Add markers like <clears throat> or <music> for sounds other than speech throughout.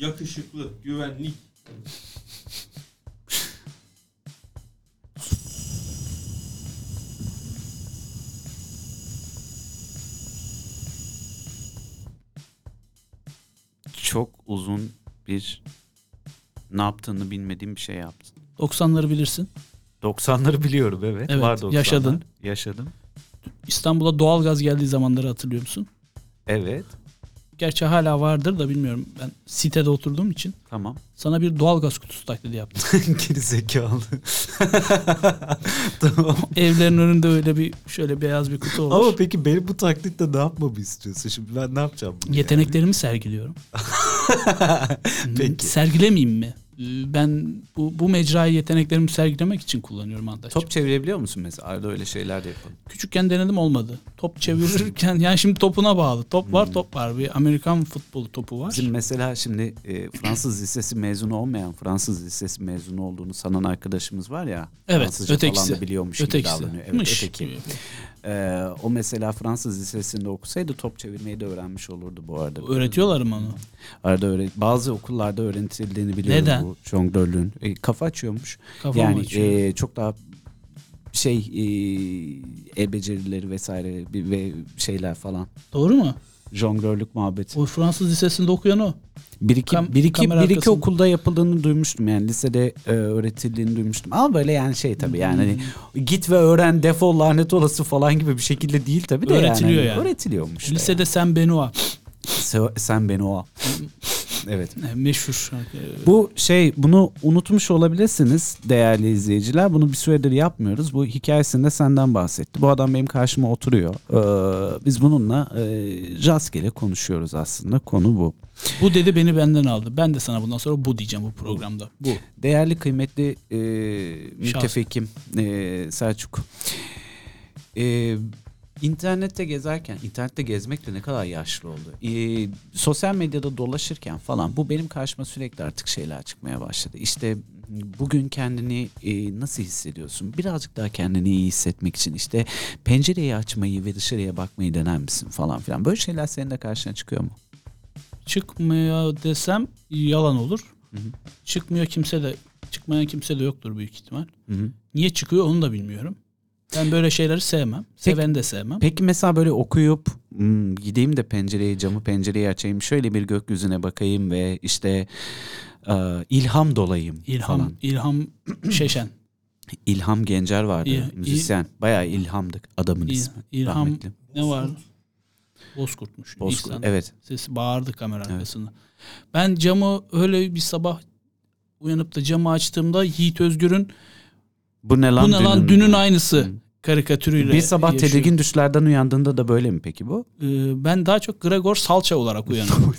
yakışıklı, güvenlik. Çok uzun bir ne yaptığını bilmediğim bir şey yaptın. 90'ları bilirsin. 90'ları biliyorum evet. Evet, Var 90'lar. yaşadın. Yaşadım. İstanbul'a doğalgaz geldiği zamanları hatırlıyor musun? Evet. Gerçi hala vardır da bilmiyorum. Ben sitede oturduğum için Tamam. sana bir doğalgaz kutusu taklidi yaptım. <laughs> Geri zekalı. <laughs> tamam. Evlerin önünde öyle bir şöyle beyaz bir kutu olur. Ama peki benim bu taklitte ne yapmamı istiyorsun? Şimdi ben ne yapacağım? Yeteneklerimi sergiliyorum. <laughs> Peki. Sergilemeyeyim mi? Ee, Ben bu, bu mecrayı yeteneklerimi sergilemek için kullanıyorum arkadaşlar. Top çevirebiliyor musun mesela? Arada öyle şeyler de yapalım. Küçükken denedim olmadı. Top çevirirken <laughs> yani şimdi topuna bağlı. Top var top var. Bir Amerikan futbolu topu var. Bizim mesela şimdi e, Fransız lisesi mezunu olmayan Fransız lisesi mezunu olduğunu sanan arkadaşımız var ya. Evet, Fransızca ötekisi. falan da biliyormuş gibi Ötekisi. davranıyor. Evet, Mış öteki. gibi. Ee, o mesela Fransız lisesinde okusaydı top çevirmeyi de öğrenmiş olurdu bu arada. Öğretiyorlar mı onu? Arada öğre bazı okullarda öğretildiğini biliyorum Neden? bu jonglörlüğün. E, kafa açıyormuş. Kafam yani açıyor. e, çok daha şey e, el becerileri vesaire bir- ve şeyler falan. Doğru mu? Jonglörlük muhabbeti. O Fransız lisesinde okuyan o. Bir iki, Kam- bir iki, kamera bir iki arkasında. okulda yapıldığını duymuştum yani lisede e, öğretildiğini duymuştum. Ama böyle yani şey tabii yani hani Hmm. git ve öğren defol lanet olası falan gibi bir şekilde değil tabii de Öğretiliyor yani. yani. Öğretiliyormuş. da Lisede Sen Benoit. yani. Se- sen beni o. evet. E, Meşhur şarkı. Bu şey bunu unutmuş olabilirsiniz değerli izleyiciler. Bunu bir süredir yapmıyoruz. Bu hikayesinde senden bahsetti. Bu adam benim karşıma oturuyor. Ee, biz bununla e, rastgele konuşuyoruz aslında. Konu bu. Bu dedi beni benden aldı. Ben de sana bundan sonra bu diyeceğim bu programda. Bu. Değerli kıymetli e, mütefekim e, Selçuk. E, internette gezerken, internette gezmek de ne kadar yaşlı oldu. E, sosyal medyada dolaşırken falan bu benim karşıma sürekli artık şeyler çıkmaya başladı. İşte bugün kendini e, nasıl hissediyorsun? Birazcık daha kendini iyi hissetmek için işte pencereyi açmayı ve dışarıya bakmayı dener misin falan filan. Böyle şeyler senin de karşına çıkıyor mu? Çıkmıyor desem yalan olur. Hı hı. Çıkmıyor kimse de çıkmayan kimse de yoktur büyük ihtimal. Hı hı. Niye çıkıyor onu da bilmiyorum. Ben böyle şeyleri sevmem. Seven de sevmem. Peki mesela böyle okuyup "Hmm, gideyim de pencereyi camı pencereyi açayım şöyle bir gökyüzüne bakayım ve işte e, ilham dolayım İlham, falan. İlham <clears throat> Şeşen. İlham Gencer vardı İl- müzisyen. Bayağı ilhamdık adamın İl- ismi. İlham Rahmetli. ne var? Bozkurtmuş. Bozkurt. İhsan. Evet. Sesi bağırdı kamera arkasında. Ben camı öyle bir sabah uyanıp da camı açtığımda Yiğit Özgür'ün Bu ne lan? bu ne lan dünün aynısı Hı. karikatürüyle Bir sabah yaşıyor. tedirgin düşlerden uyandığında da böyle mi peki bu? Ee, ben daha çok Gregor Salça olarak uyanıyorum.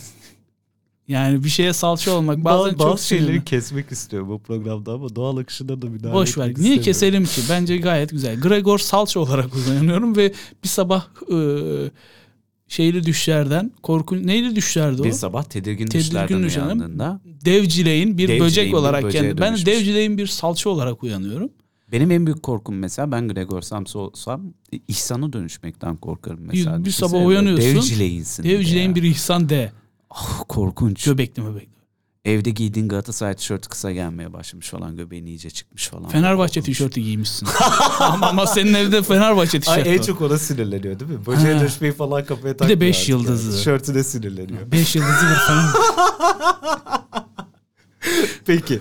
<laughs> yani bir şeye salça olmak bazen çok sinirli. kesmek istiyorum bu programda ama doğal akışına da müdahale Boş ver. Niye keselim ki? Bence gayet güzel. Gregor Salça olarak uyanıyorum ve bir sabah e, şeyli düşlerden korkunç neyli düşlerdi o? Bir sabah tedirgin, Tedirgin düşlerden uyandığında Devcileğin bir Devcileğin böcek bir olarak kendi. Ben devcileğin bir salça olarak uyanıyorum. Benim en büyük korkum mesela ben Gregor Samsa olsam İhsan'a dönüşmekten korkarım mesela. Bir- bir sabah böyle uyanıyorsun, Devcileyinsin. bir de Devcileğin bir ihsan de. Ah, korkunç. Göbekli möbekli. Evde giydiğin Galatasaray tişörtü kısa gelmeye başlamış falan göbeğin iyice çıkmış falan. Fenerbahçe Korkunç. tişörtü giymişsin. <laughs> ama, ama senin evde Fenerbahçe tişörtü. Ay en var. çok ona sinirleniyor değil mi? Ha. Böceğe dönüşmeyi falan kafaya takmıyor. beş artık yıldızlı. Tişörtüne sinirleniyor. Beş yıldızlı bir <laughs> Fener. <laughs> Peki.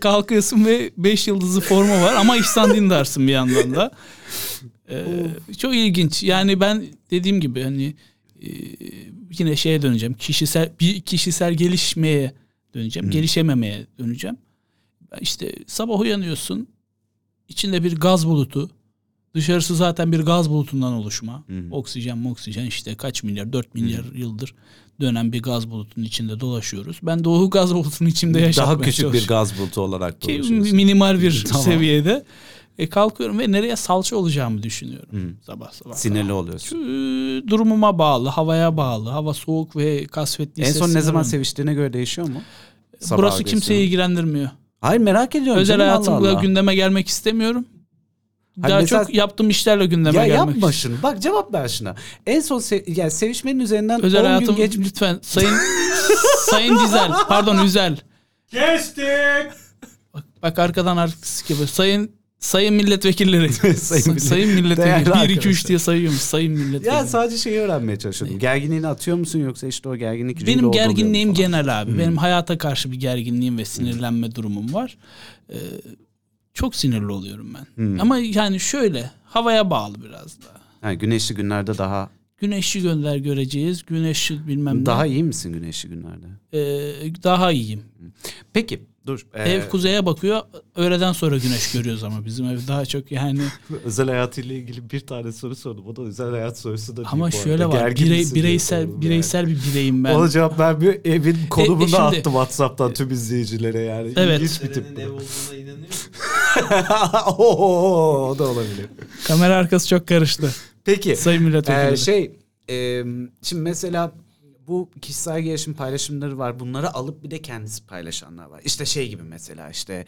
Kalkıyorsun ve 5 yıldızlı forma var ama İhsan Dindar'sın bir yandan da. Ee, çok ilginç. Yani ben dediğim gibi hani e, yine şeye döneceğim. Kişisel bir kişisel gelişmeye döneceğim. Gelişememeye döneceğim. İşte sabah uyanıyorsun. içinde bir gaz bulutu. Dışarısı zaten bir gaz bulutundan oluşma. Hı. Oksijen, oksijen işte kaç milyar, 4 milyar yıldır dönen bir gaz bulutunun içinde dolaşıyoruz. Ben de o gaz bulutunun içinde yaşatmaya Daha küçük bir gaz bulutu olarak Ki dolaşıyorsun. minimal bir <laughs> Tamam. seviyede. E kalkıyorum ve nereye salça olacağımı düşünüyorum. Hı. Sabah sabah. Sinirli oluyorsun. Ee, durumuma bağlı, havaya bağlı. Hava soğuk ve kasvetli. En son ne zaman seviştiğine göre değişiyor mu? Sabah Burası kimseyi ilgilendirmiyor. Hayır merak ediyorum. Özel canım, Allah Allah. gündeme gelmek istemiyorum. Daha mesela- çok yaptığım işlerle gündeme Ya gelmek yapma şunu. Bak cevap ver şuna. En son se- yani sevişmenin üzerinden Özel 10 hayatım gün geçmiş. lütfen sayın <laughs> sayın Dizel pardon Üzel. Kestik. Bak, bak arkadan artist gibi. Sayın sayın milletvekilleri. <laughs> Sayın sayın, millet- sayın milletvekilleri. 1 2 3 arkadaşlar. diye sayıyormuş sayın milletvekilleri. Ya sadece şeyi öğrenmeye çalışıyordum. Gerginliğini atıyor musun yoksa işte o gerginlik Benim gerginliğim genel abi. Benim hayata karşı bir gerginliğim ve sinirlenme durumum var. Ee, çok sinirli oluyorum ben. Hmm. Ama yani şöyle havaya bağlı biraz da. Ha, güneşli günlerde daha Güneşli gönder göreceğiz. Güneşli bilmem ne. daha iyi misin güneşli günlerde? Ee, daha iyiyim. Peki dur. Ee, Ev kuzeye bakıyor. Öğleden sonra güneş görüyoruz ama bizim ev daha çok yani. <laughs> özel hayatıyla ilgili bir tane soru sordum. O da özel hayat sorusu da değil Ama şöyle var. Gergin Birey, bireysel sordum bireysel bir bireyim ben. Yani. Ona cevap vermiyor. Evin konumunu e şimdi- attım WhatsApp'tan tüm izleyicilere yani. Evet. İlginç bir tip. Ev olduğuna inanıyor? <laughs> Oo, o da olabilir. Kamera arkası çok karıştı. Peki. Sayın milletvekilleri. Ee, şey e, şimdi mesela bu kişisel gelişim paylaşımları var. Bunları alıp bir de kendisi paylaşanlar var. İşte şey gibi mesela işte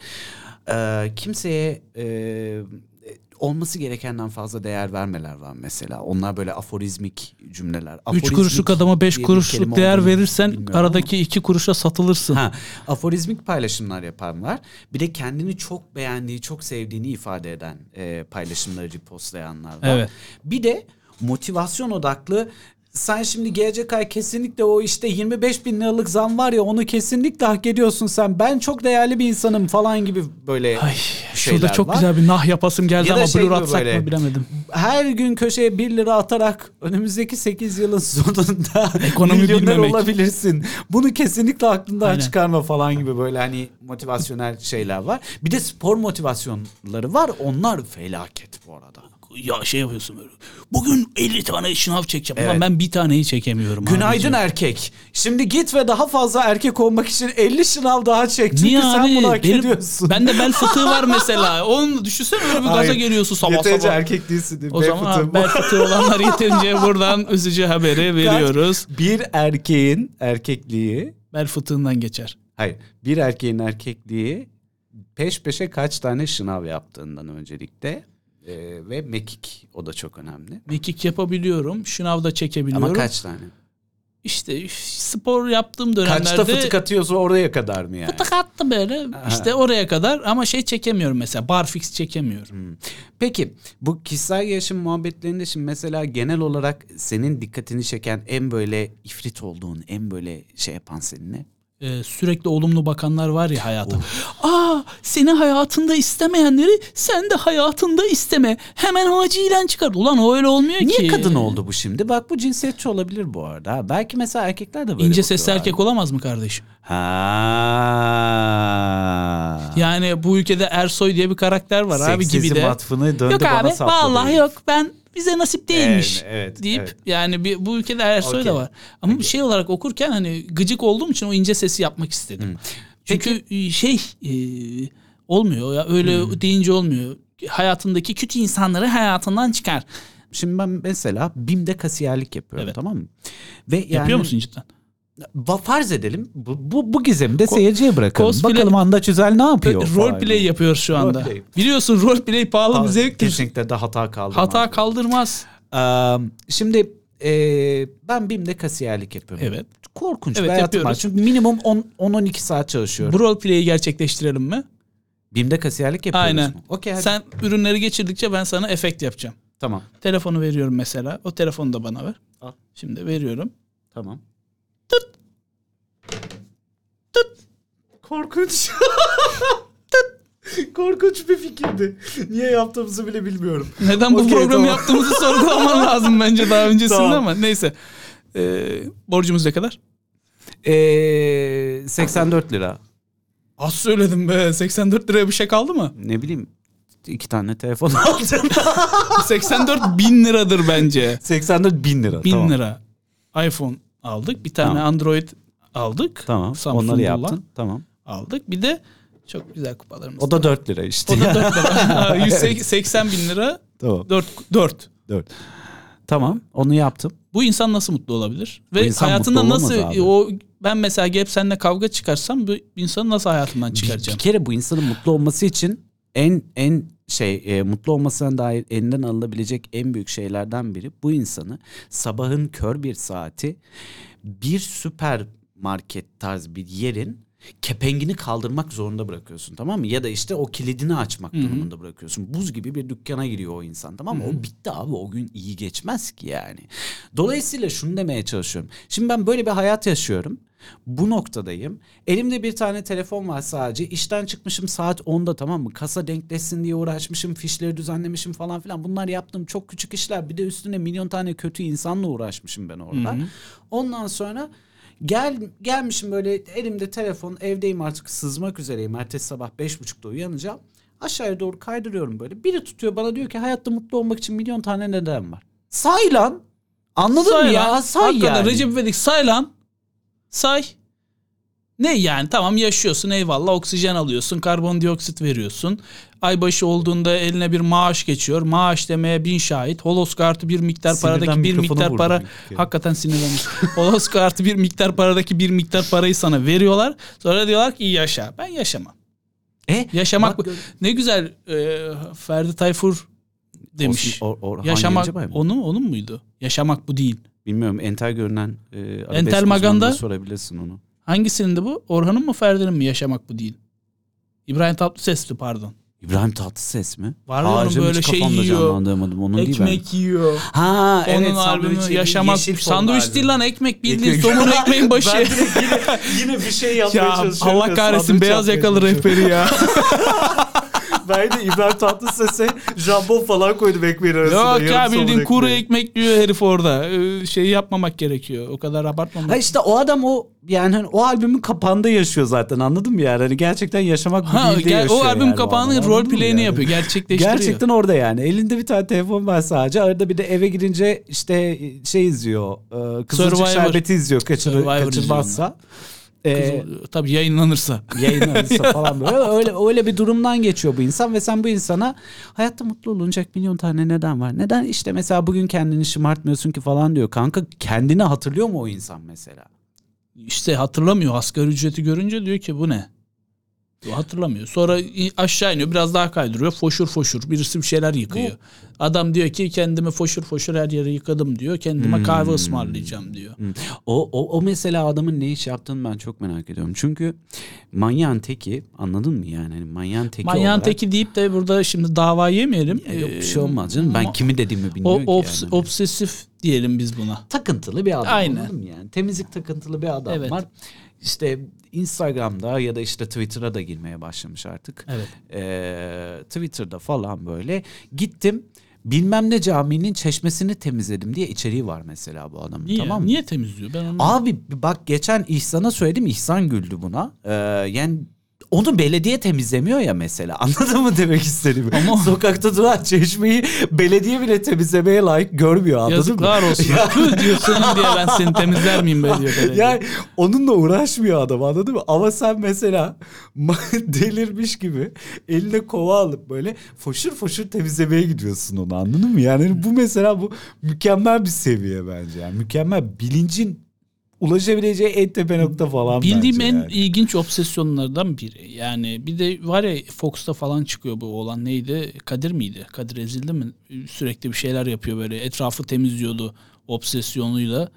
e, kimseye e, olması gerekenden fazla değer vermeler var mesela. Onlar böyle aforizmik cümleler. 3 Aforizmik kuruşluk adama 5 diye bir kuruşluk değer verirsen bilmiyorum ama- aradaki 2 kuruşa satılırsın. Ha, aforizmik paylaşımlar yapan var. Bir de kendini çok beğendiği, çok sevdiğini ifade eden e, paylaşımları repostlayanlar var. Evet. Bir de motivasyon odaklı sen şimdi gelecek ay kesinlikle o işte 25 bin liralık zam var ya onu kesinlikle hak ediyorsun sen. Ben çok değerli bir insanım falan gibi böyle Ay şeyler şurada çok var. güzel bir nah yapasım geldi Ya ama şey blur atsak böyle- mı bilemedim. Her gün köşeye 1 lira atarak önümüzdeki 8 yılın sonunda Ekonomi milyoner bilmemek. olabilirsin. Bunu kesinlikle aklından Aynen. çıkarma falan gibi böyle hani motivasyonel şeyler var. Bir de spor motivasyonları var. Onlar felaket bu arada. Ya şey yapıyorsun böyle. Bugün 50 tane şınav çekeceğim. Evet. Ulan ben bir taneyi çekemiyorum. Günaydın abiciğim. erkek. Şimdi git ve daha fazla erkek olmak için 50 sınav daha çek. Çünkü Niye sen abi? bunu hak Benim, ediyorsun. bende bel fıtığı var <laughs> mesela. Onu düşünsene öyle bir gaza geliyorsun sabah Yeterince sabah. erkek değilsin. diye O bel zaman fıtığı bel fıtığı olanlar yeterince <laughs> buradan üzücü haberi veriyoruz. Bir erkeğin erkekliği Bel fıtığından geçer. Hayır. Bir erkeğin erkekliği peş peşe kaç tane şınav yaptığından öncelikle Ee, ve mekik o da çok önemli. Mekik yapabiliyorum. Şınav da çekebiliyorum. Ama kaç tane? İşte spor yaptığım dönemlerde Kaçta fıtık atıyorsa oraya kadar mı yani? fıtık attı böyle. İşte oraya kadar ama şey çekemiyorum mesela. Barfix çekemiyorum. Peki bu kişisel gelişim muhabbetlerinde şimdi mesela genel olarak senin dikkatini çeken en böyle ifrit olduğun, en böyle şey yapan senin ne? Ee, sürekli olumlu bakanlar var ya hayata. Aa seni hayatında istemeyenleri sen de hayatında isteme. Hemen acilen çıkar. Ulan o öyle olmuyor ki. Niye kadın oldu bu şimdi? Bak bu cinsiyetçi olabilir bu arada. Belki mesela erkekler de böyle İnce sesli erkek olamaz mı kardeşim? Ha. Yani bu ülkede Ersoy diye bir karakter var abi Seksizm gibi de. Yok abi vallahi yok ben bize nasip değilmiş Evet, evet, deyip evet. yani bir, bu ülkede Ersoy da Okey. var. Ama bir şey olarak okurken hani gıcık olduğum için o ince sesi yapmak istedim. Çünkü şey e, olmuyor ya öyle deyince olmuyor. Hayatındaki kötü insanları hayatından çıkar. Şimdi ben mesela BİM'de kasiyerlik yapıyorum Evet. tamam mı? Ve yani, Yapıyor musun cidden? Farz edelim bu, bu, bu gizemi de seyirciye bırakalım. cosplay- Bakalım Andaç Üzel ne yapıyor? Falan. play yapıyoruz şu anda. Roleplay. Biliyorsun role play pahalı bir Aa, zevktir. Kesinlikle de hata kaldı. Hata kaldırmaz. şimdi e, ben BİM'de kasiyerlik yapıyorum. Evet. Korkunç Evet, bir hayatım var. yapıyoruz. Çünkü minimum 10 10-12 saat çalışıyorum. Bu role play'i gerçekleştirelim mi? BİM'de kasiyerlik yapıyoruz Aynen. mu? Okey hadi. Sen ürünleri geçirdikçe ben sana efekt yapacağım. Tamam. Telefonu veriyorum mesela. O telefonu da bana ver. Al. Şimdi veriyorum. Tamam. Korkunç. <laughs> Korkunç bir fikirdi. Niye yaptığımızı bile bilmiyorum. Neden bu Okey, programı tamam. yaptığımızı sorgulaman <laughs> lazım bence daha öncesinde Tamam. ama neyse. Ee, borcumuz ne kadar? Ee, 84 lira. Az söyledim be. 84 liraya bir şey kaldı mı? Ne bileyim iki tane telefon <laughs> aldım. 84 bin liradır bence. 84 bin lira. Bin tamam. lira. iPhone aldık. Bir tane Tamam. Android aldık. Tamam. Samsung Onları yaptın. Tamam. Aldık. Bir de çok güzel kupalarımız. O da 4 lira işte. O da 4 lira. <laughs> 180 bin lira. tamam. 4. 4. 4. Tamam. Onu yaptım. Bu insan nasıl mutlu olabilir? Ve insan hayatında nasıl abi. o ben mesela gelip seninle kavga çıkarsam bu insanı nasıl hayatından Bir, çıkaracağım? bir kere bu insanın mutlu olması için en en şey e, mutlu olmasına dair elinden alınabilecek en büyük şeylerden biri bu insanı sabahın kör bir saati bir süpermarket tarz bir yerin kepengini kaldırmak zorunda bırakıyorsun tamam mı? Ya da işte o kilidini açmak durumunda bırakıyorsun. Buz gibi bir dükkana giriyor o insan tamam mı? O bitti abi o gün iyi geçmez ki yani. Dolayısıyla şunu demeye çalışıyorum. Şimdi ben böyle bir hayat yaşıyorum. Bu noktadayım. Elimde bir tane telefon var sadece. İşten çıkmışım saat 10'da tamam mı? Kasa denkleşsin diye uğraşmışım. Fişleri düzenlemişim falan filan. Bunlar yaptığım çok küçük işler. Bir de üstüne milyon tane kötü insanla uğraşmışım ben orada. Ondan sonra Gel gelmişim böyle elimde telefon evdeyim artık sızmak üzereyim. Ertesi sabah beş buçukta uyanacağım. Aşağıya doğru kaydırıyorum böyle. Biri tutuyor bana diyor ki hayatta mutlu olmak için milyon tane neden var. Say lan. Anladın mı ya? Say Hakikaten yani. Recep İvedik say lan. Say. Ne yani tamam yaşıyorsun eyvallah oksijen alıyorsun karbondioksit veriyorsun. Aybaşı olduğunda eline bir maaş geçiyor. Maaş demeye bin şahit. Holos kartı bir miktar Sinirden paradaki bir miktar para. kere. Hakikaten sinirlenmiş. Holos kartı bir miktar paradaki bir miktar parayı sana veriyorlar. Sonra diyorlar ki iyi yaşa. Ben yaşamam. E, Yaşamak bak bu- ne güzel e, Ferdi Tayfur demiş. Osman- Or- Orhan Yaşamak onu onun muydu? Yaşamak bu değil. Bilmiyorum entel görünen e, Entel Maganda? sorabilirsin onu. Hangisinin de bu? Orhan'ın mı Ferdi'nin mi yaşamak bu değil? İbrahim Tatlıses'ti pardon. İbrahim Tatlıses mi? Var ya onun Harcım böyle şey yiyor. Onun ekmek yiyor. Ha Onun evet albümü yaşamak sandviç albüm. değil lan ekmek bildiğin somun <laughs> ekmeğin başı. Ben yine, yine bir şey <laughs> yapmaya ya çalışıyorum. Allah kahretsin beyaz yakalı rehberi ya. <laughs> Ben de İbrahim Tatlıses'e jambon falan koydum ekmeğin arasına. Yok ya bildiğin kuru ekmek diyor herif orada. Ee, Şeyi yapmamak gerekiyor. O kadar abartmamak. Ha işte o adam o yani hani o albümün kapağında yaşıyor zaten anladın mı yani? Hani gerçekten yaşamak bu Ha, değil de gel, yaşıyor o albüm yani kapağının rol play'ini yani? yapıyor. Gerçekleştiriyor. Gerçekten orada yani. Elinde bir tane telefon var sadece. Arada bir de eve girince işte şey izliyor. E, Kızılcık Survivor. Şerbeti izliyor kaçırır, Survivor kaçırmazsa. E, Kız- tabii yayınlanırsa. <laughs> yayınlanırsa falan böyle öyle öyle bir durumdan geçiyor bu insan ve sen bu insana hayatta mutlu olunacak milyon tane neden var. Neden işte mesela bugün kendini şımartmıyorsun ki falan diyor. Kanka kendini hatırlıyor mu o insan mesela? İşte hatırlamıyor. Asgari ücreti görünce diyor ki bu ne? Hatırlamıyor. Sonra aşağı iniyor biraz daha kaydırıyor. Foşur foşur birisi bir şeyler yıkıyor. Adam diyor ki kendimi foşur foşur her yere yıkadım diyor. Kendime kahve ısmarlayacağım diyor. Hmm. O, o, o mesela adamın ne iş yaptığını ben çok merak ediyorum. Çünkü manyağın teki anladın mı yani? Hani manyağın teki Manyağın olarak. teki deyip de burada şimdi dava yemeyelim. Ya yok bir şey olmaz canım. Ben kimi dediğimi o, bilmiyorum ki obs- yani. obsesif diyelim biz buna. takıntılı bir adam Aynen. yani? Temizlik takıntılı bir adam Evet. var. İşte Instagram'da ya da işte Twitter'a da girmeye başlamış artık. Evet. Ee, Twitter'da falan böyle gittim bilmem ne caminin çeşmesini temizledim diye içeriği var mesela bu adamın Niye? tamam mı? Niye temizliyor? Ben onu Abi bak geçen İhsan'a söyledim İhsan güldü buna. Ee, yani onu belediye temizlemiyor ya mesela. <laughs> Anladın mı demek istediğimi? Ama- Sokakta duran çeşmeyi belediye bile temizlemeye layık görmüyor anladın mı? Yazıklar olsun. Tüh diyorsun diye ben seni temizler miyim be diyor. belediye. Yani onunla uğraşmıyor adam anladın mı? Ama sen mesela <laughs> delirmiş gibi eline kova alıp böyle foşur foşur temizlemeye gidiyorsun onu anladın mı? Yani bu mesela bu mükemmel bir seviye bence. Yani mükemmel bilincin ulaşabileceği en tepe nokta falan Bildiğim bence en yani. ilginç obsesyonlardan biri. Yani bir de var ya Fox'ta falan çıkıyor bu olan neydi? Kadir miydi? Kadir ezildi mi? Sürekli bir şeyler yapıyor böyle. Etrafı temizliyordu obsesyonuyla.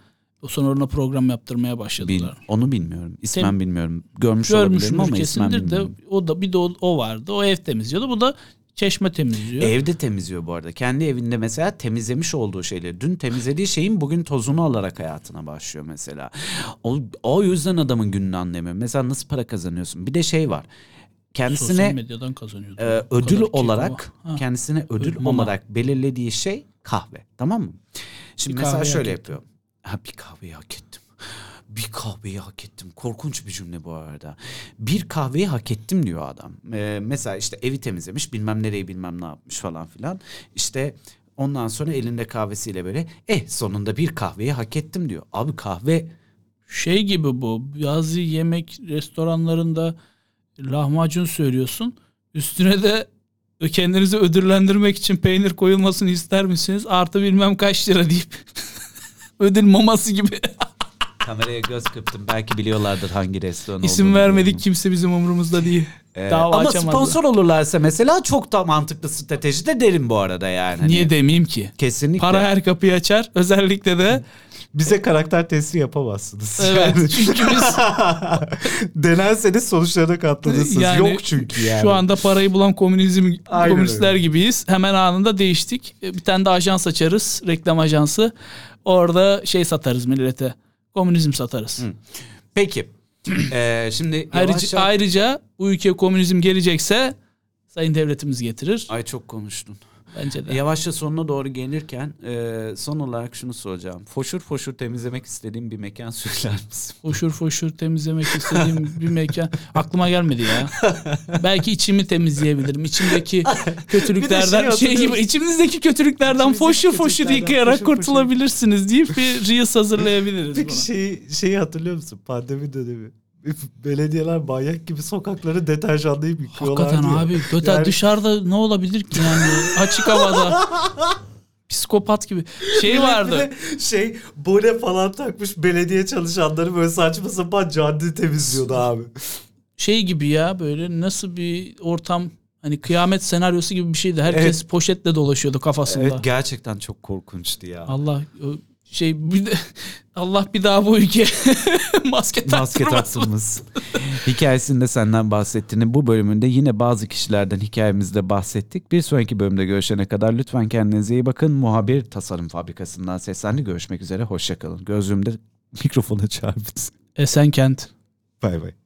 Sonra ona program yaptırmaya Bil- başladılar. onu bilmiyorum. İsmen Tem- bilmiyorum. Görmüş olabilirim ama ismen kesindir de bilmiyorum. o da bir de o, o vardı. O ev temizliyordu. Bu da çeşme temizliyor. Evde temizliyor bu arada. Kendi evinde mesela temizlemiş olduğu şeyleri. Dün temizlediği şeyin bugün tozunu alarak hayatına başlıyor mesela. O, o yüzden adamın gününü anlamıyor. Mesela nasıl para kazanıyorsun? Bir de şey var. Sosyal Kendisine medyadan kazanıyordu. e, ödül olarak ama. Ha. kendisine ödül mama. olarak belirlediği şey kahve. Tamam mı? Şimdi Bir mesela şöyle yapıyor. Ha bir kahveyi hak ettim. Bir kahveyi hak ettim. Korkunç bir cümle bu arada. Bir kahveyi hak ettim diyor adam. Ee, mesela işte evi temizlemiş bilmem nereyi bilmem ne yapmış falan filan. İşte ondan sonra elinde kahvesiyle böyle eh sonunda bir kahveyi hak ettim diyor. Abi kahve Şey gibi bu. Bazı yemek restoranlarında lahmacun söylüyorsun. Üstüne de kendinizi ödüllendirmek için peynir koyulmasını ister misiniz? Artı bilmem kaç lira deyip <laughs> ödül maması gibi. Kameraya göz kırptım. Belki biliyorlardır hangi restoran İsim olduğunu. vermedik kimse bizim umurumuzda değil. Ee, Dava ama açamadılar. sponsor olurlarsa mesela çok da mantıklı strateji de derim bu arada yani. Hani Niye demeyeyim ki? Kesinlikle. Para her kapıyı açar. Özellikle de <laughs> Bize karakter testi yapamazsınız. evet Yani çünkü biz <laughs> denerseniz sonuçlarına katlanırsınız. yani Yok çünkü yani. şu anda parayı bulan komünizm Aynen komünistler öyle. gibiyiz. Hemen anında değiştik. Bir tane de ajans açarız, reklam ajansı. Orada şey satarız millete. Komünizm satarız. Hı. Peki. <clears throat> Ee, şimdi Ayrıca, yavaşça... ayrıca bu ülkeye komünizm gelecekse sayın devletimiz getirir. Ay çok konuştun. Bence de. Yavaşça sonuna doğru gelirken e, son olarak şunu soracağım. Foşur foşur temizlemek istediğim bir mekan <laughs> söyler misin? Foşur foşur temizlemek istediğim bir mekan aklıma gelmedi ya. Belki içimi temizleyebilirim. İçimdeki kötülüklerden <laughs> Bir de şey şey, gibi içimizdeki kötülüklerden İçimizdeki foşur foşur kötülüklerden yıkayarak foşur foşur. kurtulabilirsiniz deyip bir reels hazırlayabiliriz Peki buna. şeyi, şeyi hatırlıyor musun? Pandemi dönemi. Belediyeler manyak gibi sokakları deterjanlayıp yıkıyorlar Hakikaten diye. abi öte Yani- dışarıda ne olabilir ki yani açık havada <laughs> psikopat gibi şey vardı. şey bone falan takmış belediye çalışanları böyle saçma sapan cadde temizliyordu abi. şey gibi ya böyle nasıl bir ortam hani kıyamet senaryosu gibi bir şeydi. Herkes poşetle dolaşıyordu kafasında. Evet gerçekten çok korkunçtu ya. Allah şey bir de <laughs> Allah bir daha bu ülke <laughs> maske Maske. Hikayesinde senden bahsettiğini bu bölümünde yine bazı kişilerden hikayemizde bahsettik. Bir sonraki bölümde görüşene kadar lütfen kendinize iyi bakın. Muhabir Tasarım Fabrikası'ndan seslendi. Görüşmek üzere. Hoşçakalın. Gözlüğümde mikrofona çarptı. Esenkent. Bay bay.